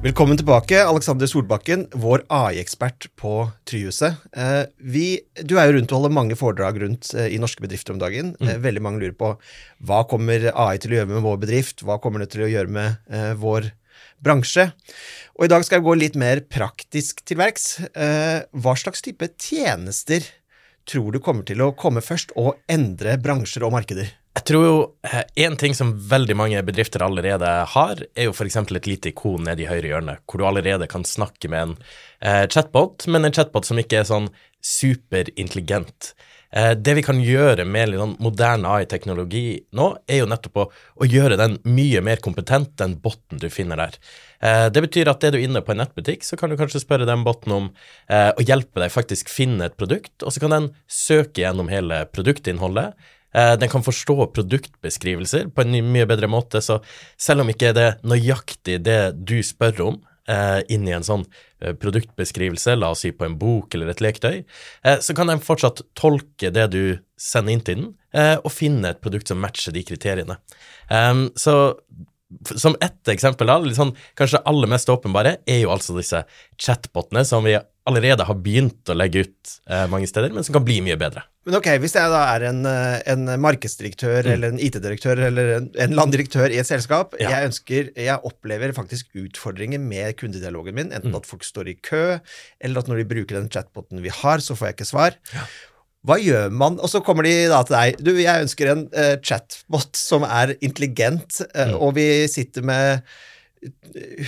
Velkommen tilbake, Alexander Solbakken, vår AI-ekspert på Tryhuset. Eh, vi, du er jo rundt og holder mange foredrag rundt eh, i norske bedrifter om dagen. Eh, veldig mange lurer på hva kommer AI til å gjøre med vår bedrift, hva kommer det til å gjøre med vår bransje. Og i dag skal jeg gå litt mer praktisk til verks. Eh, hva slags type tjenester tror du kommer til å komme først og endre bransjer og markeder? Jeg tror jo eh, en ting som veldig mange bedrifter allerede har, er jo f.eks. et lite ikon nede i høyre hjørne, hvor du allerede kan snakke med en eh, chatbot, men en chatbot som ikke er sånn superintelligent. Eh, det vi kan gjøre med sånn moderne AI-teknologi nå, er jo nettopp å, å, gjøre den mye mer kompetent den botten du finner der. Eh, det betyr at er du inne på en nettbutikk, så kan du kanskje spørre den botten om eh, å hjelpe deg faktisk finne et produkt, og så kan den søke gjennom hele produktinnholdet den kan forstå produktbeskrivelser på en mye bedre måte, så selv om ikke det er nøyaktig det du spør om, eh, inn i en sånn eh, produktbeskrivelse, la oss si på en bok eller et leketøy, så kan den fortsatt tolke det du sender inn til den, og finne et produkt som matcher de kriteriene. Så som ett eksempel, da, sånn, kanskje aller mest åpenbare, er jo altså disse chatbotene som vi allerede har begynt å legge ut eh, mange steder, men som kan bli mye bedre. Men ok, Hvis jeg da er en, eh, en markedsdirektør mm. eller en IT-direktør eller en, en landdirektør i et selskap, ja. jeg ønsker, jeg opplever faktisk utfordringer med kundedialogen min, enten mm. at folk står i kø, eller at når de bruker den chatboten vi har, så får jeg ikke svar. Ja. Hva gjør man? Og så kommer de da til deg. Du, jeg ønsker en uh, chatbot som er intelligent, uh, mm. og vi sitter med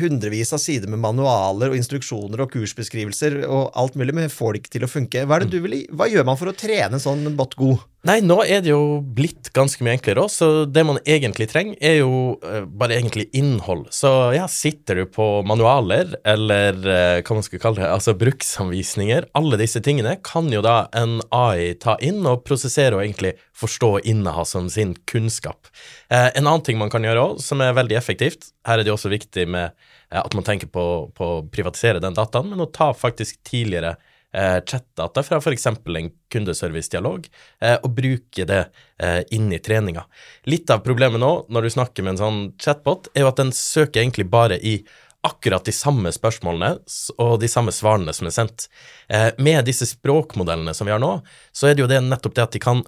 hundrevis av sider med manualer og instruksjoner og kursbeskrivelser og alt mulig, men får det ikke til å funke. Hva, vil, hva gjør man for å trene en sånn bot god? Nei, nå er det jo blitt ganske mye enklere òg, så det man egentlig trenger, er jo uh, bare egentlig innhold. Så ja, sitter du på manualer, eller uh, hva man skal kalle det, altså bruksanvisninger, alle disse tingene kan jo da en AI ta inn og prosessere og egentlig forstå og inneha som sin kunnskap. Uh, en annen ting man kan gjøre òg, som er veldig effektivt, her er det jo også viktig med at man tenker på, på å privatisere den dataen, men å ta faktisk tidligere eh, chatdata fra f.eks. en kundeservice-dialog, eh, og bruke det eh, inn i treninga. Litt av problemet nå, når du snakker med en sånn chatbot, er jo at den søker egentlig bare i akkurat de samme spørsmålene og de samme svarene som er sendt. Eh, med disse språkmodellene som vi har nå, så er det jo det nettopp det at de kan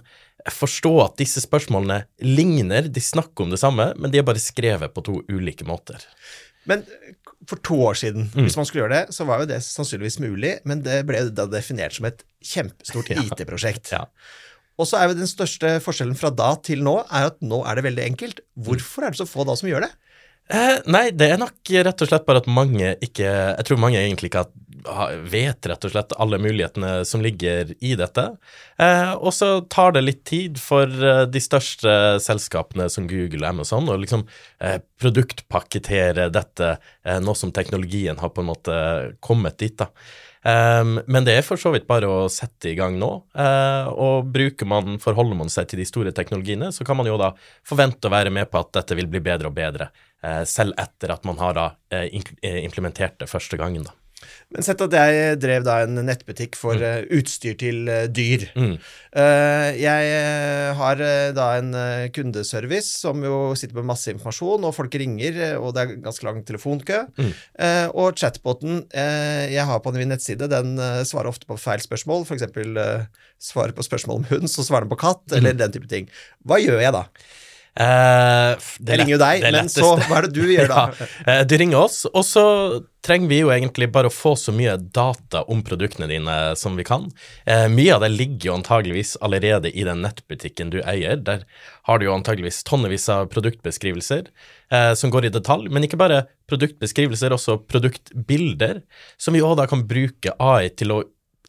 forstå at disse spørsmålene ligner, de snakker om det samme, men de er bare skrevet på to ulike måter. Men for to år siden, mm. hvis man skulle gjøre det, så var jo det sannsynligvis mulig, men det ble da definert som et kjempestort ja. IT-prosjekt. Ja. Og så er jo den største forskjellen fra da til nå er at nå er det veldig enkelt. Hvorfor er det så få da som gjør det? Eh, nei, det er nok rett og slett bare at mange ikke Jeg tror mange egentlig ikke vet rett og slett alle mulighetene som ligger i dette. Eh, og så tar det litt tid for eh, de største selskapene som Google og Amazon å liksom eh, produktpakkettere dette, eh, nå som teknologien har på en måte kommet dit. da. Um, men det er for så vidt bare å sette i gang nå. Uh, og bruker man, forholder man seg til de store teknologiene, så kan man jo da forvente å være med på at dette vil bli bedre og bedre, uh, selv etter at man har da uh, implementert det første gangen. da. Men sett at jeg drev da en nettbutikk for mm. uh, utstyr til uh, dyr. Mm. Uh, jeg har da en kundeservice som jo sitter med masse informasjon, og folk ringer, og det er ganske lang telefonkø. Mm. og chatboten jeg har på min nettside, den svarer ofte på feil spørsmål, f.eks. Uh, svarer på spørsmål om hund, så svarer den på katt, eller mm. den type ting. Hva gjør jeg da? Uh, jeg ringer jo deg, men så hva er det du gjør da? ja, uh, du ringer oss, og så trenger vi jo egentlig bare å få så mye data om produktene dine som vi kan. Uh, mye av det ligger jo antageligvis allerede i den nettbutikken du eier. Der har du jo antageligvis tonnevis av produktbeskrivelser som går i detalj, men ikke bare produktbeskrivelser, også produktbilder, som vi òg da kan bruke AI til å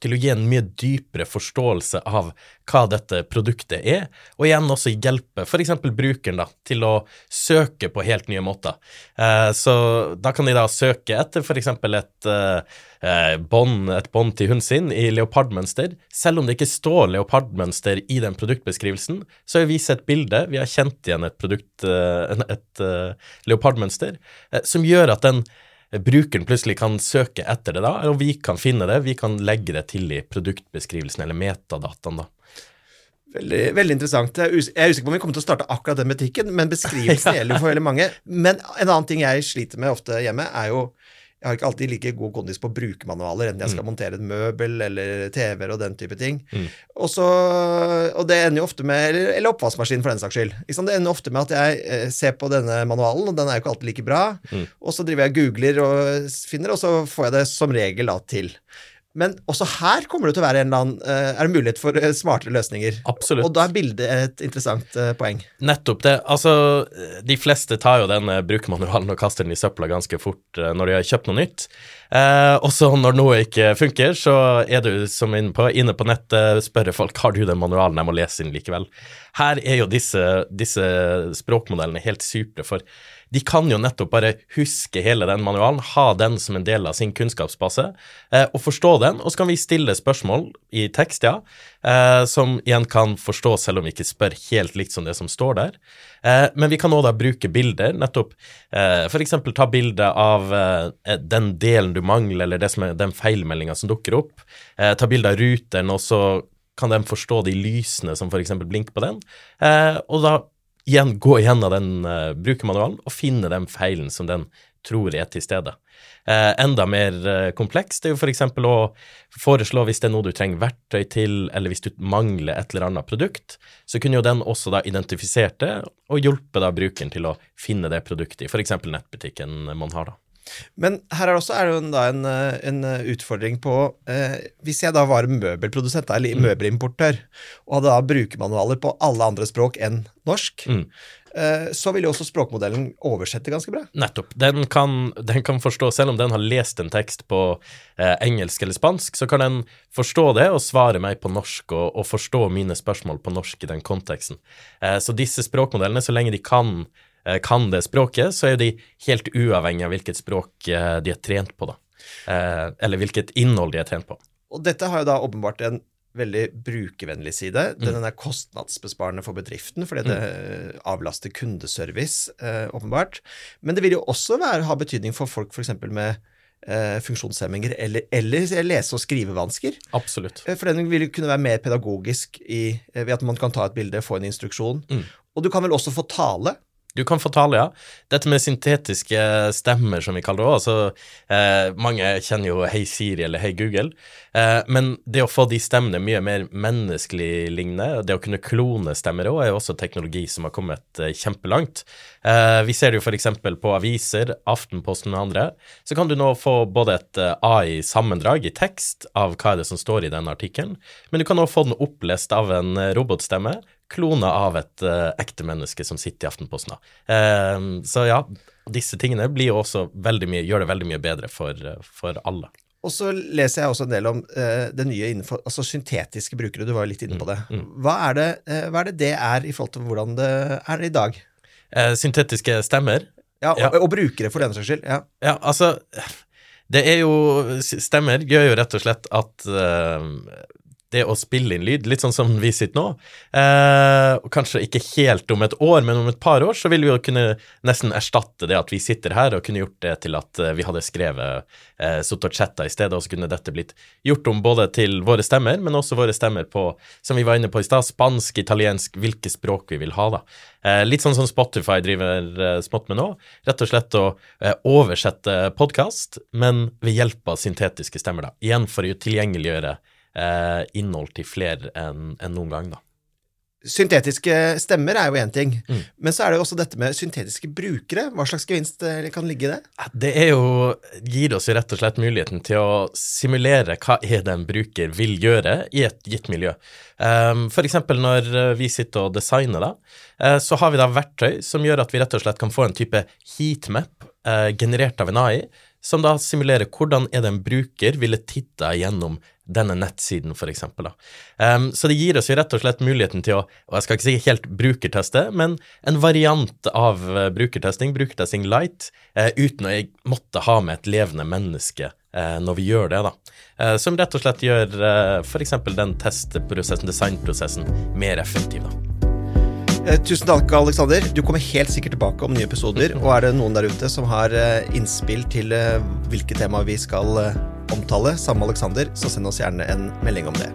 til å gi en mye dypere forståelse av hva dette produktet er, og igjen også hjelpe f.eks. brukeren da, til å søke på helt nye måter. Eh, så da kan de da søke etter f.eks. et eh, eh bånd bånd til hunden sin i leopardmønster. Selv om det ikke står leopardmønster i den produktbeskrivelsen, så har vi vist et bilde, vi har kjent igjen et produkt, eh, et, leopardmønster, som gjør at den brukeren plutselig kan søke etter det, da, og vi kan finne det. Vi kan legge det til i produktbeskrivelsen eller metadataen. da. Veldig, veldig, interessant. Jeg er usikker på om vi kommer til å starte akkurat den butikken, men beskrivelsen gjelder jo for veldig mange. Men en annen ting jeg sliter med ofte hjemme, er jo jeg har ikke alltid like god kondis på å bruke manualer, enten jeg skal montere et møbel eller TV-er og den type ting. Og, så, og det ender jo ofte med Eller, eller oppvaskmaskin, for den saks skyld. Det ender ofte med at jeg eh, ser på denne manualen, og den er jo ikke alltid like bra. Og så driver jeg og googler og finner, og så får jeg det som regel da til. Men også her kommer det til å være en eller annen, eh, er det mulighet for eh, smartere løsninger. Absolutt. Og da er bildet et interessant eh, poeng. Nettopp det. Altså, de fleste tar jo den eh, brukermanualen og kaster den i søpla ganske fort når de har kjøpt noe nytt. Eh, også når noe ikke funker, så er du som inne på, inne på nettet, spør folk har du den manualen, jeg må lese den likevel. Her er jo disse, disse språkmodellene helt supre, for de kan jo nettopp bare huske hele den manualen, ha den som en del av sin kunnskapsbase, eh, og forstå den. Og så kan vi stille spørsmål i tekst, ja, eh, som igjen kan forstå selv om vi ikke spør helt likt som det som står der. Eh, men vi kan òg da bruke bilder, nettopp eh, f.eks. ta bilde av eh, den delen du mangler, eller det som er den feilmeldinga som dukker opp. Eh, ta bilde av ruteren, og så kan de forstå de lysene som f.eks. blinker på den. Eh, og da igjen gå gjennom den uh, brukermanualen og finne den feilen som den tror er til stede. Eh, enda mer eh, komplekst er jo f.eks. å foreslå hvis det er noe du trenger verktøy til, eller hvis du mangler et eller annet produkt, så kunne jo den også da identifisert det og hjulpet brukeren til å finne det produktet i f.eks. nettbutikken man har da. Men her er, også, er det også en, eh, en utfordring på eh, Hvis jeg da var møbelprodusent eller møbelimportør, og hadde da brukermanualer på alle andre språk enn norsk, Mm. eh, så vil jo også språkmodellen oversette ganske bra. Nettopp. Den kan, den kan forstå, selv om den har lest en tekst på eh, engelsk eller spansk, så kan den forstå det og svare meg på norsk og, og forstå mine spørsmål på norsk i den konteksten. Eh, så disse språkmodellene, så lenge de kan, eh, kan det språket, så er de helt uavhengig av hvilket språk eh, de er trent på, da. Eh, eller hvilket innhold de er trent på. Og dette har jo da åpenbart en veldig brukervennlig side. Den er kostnadsbesparende for bedriften, fordi det avlaster kundeservice, eh, åpenbart. Men det vil jo også være, ha betydning for folk f.eks. med eh, funksjonshemminger eller, eller lese- og skrivevansker. Absolutt. Eh, For den vil kunne være mer pedagogisk i, eh, ved at man kan ta et bilde, få en instruksjon. Og du kan vel også få tale. Du kan få tale, ja. Dette med syntetiske stemmer, som vi kaller det òg. Altså, eh, mange kjenner jo Hei Siri eller Hei Google. Eh, men det å få de stemmene mye mer menneskelig lignende, det å kunne klone stemmer òg, er jo også teknologi som har kommet eh, kjempelangt. Eh, vi ser det jo f.eks. på aviser, Aftenposten og andre. Så kan du nå få både et eh, AI-sammendrag i tekst av hva er det som står i den artikkelen, men du kan også få den opplest av en eh, robotstemme klona av et uh, ekte menneske som sitter i Aftenposten. Eh, så ja, disse tingene blir også veldig mye, gjør det veldig mye bedre for, uh, for alle. Og så leser jeg også en del om eh, det nye innenfor altså syntetiske brukere. Du var jo litt inne på det. Hva er det, eh, hva er det det er i forhold til hvordan det er i dag? Syntetiske stemmer. Ja, og, Ja. og brukere, for den saks skyld. Ja. Ja, altså Det er jo Stemmer gjør jo rett og slett at eh, det å spille inn lyd, litt sånn som vi sitter nå, eh, kanskje ikke helt om et år, men om et par år, så vil vi jo kunne nesten erstatte det at vi sitter her, og kunne gjort det til at eh, vi hadde skrevet eh, sittet og chatta i stedet, og så kunne dette blitt gjort om både til våre stemmer, men også våre stemmer på, som vi var inne på i stad, spansk, italiensk, hvilke språk vi vil ha, da. Eh, litt sånn som Spotify driver eh, smått med nå, rett og slett å eh, oversette podkast, men ved hjelp av syntetiske stemmer, da. Igjen for å tilgjengeliggjøre eh, innhold til flere enn en noen gang, da. Syntetiske stemmer er jo én ting, Mm. men så er det jo også dette med syntetiske brukere. Hva slags gevinst eh, kan ligge i det? Det jo, gir oss jo rett og slett muligheten til å simulere hva er det en bruker vil gjøre i et gitt miljø. Um, for eksempel når eh, vi sitter og designer, da, eh, så har vi da verktøy som gjør at vi rett og slett kan få en type heatmap generert av en AI, som da simulerer hvordan er det en bruker ville titta gjennom denne nettsiden, for. Da. Um, så det gir oss jo rett og slett muligheten til å, og jeg skal ikke si helt brukerteste, men en variant av eh, brukertesting, brukertesting light, uh, uten å måtte ha med et levende menneske uh, når vi gjør det, da. Uh, som rett og slett gjør uh, f.eks. den testprosessen, designprosessen, mer effektiv, da. Eh, tusen takk, Alexander. Du kommer helt sikkert tilbake om nye episoder. Og er det noen der ute som har eh, innspill til eh, hvilke temaer vi skal omtale sammen med Alexander, så send oss gjerne en melding om det.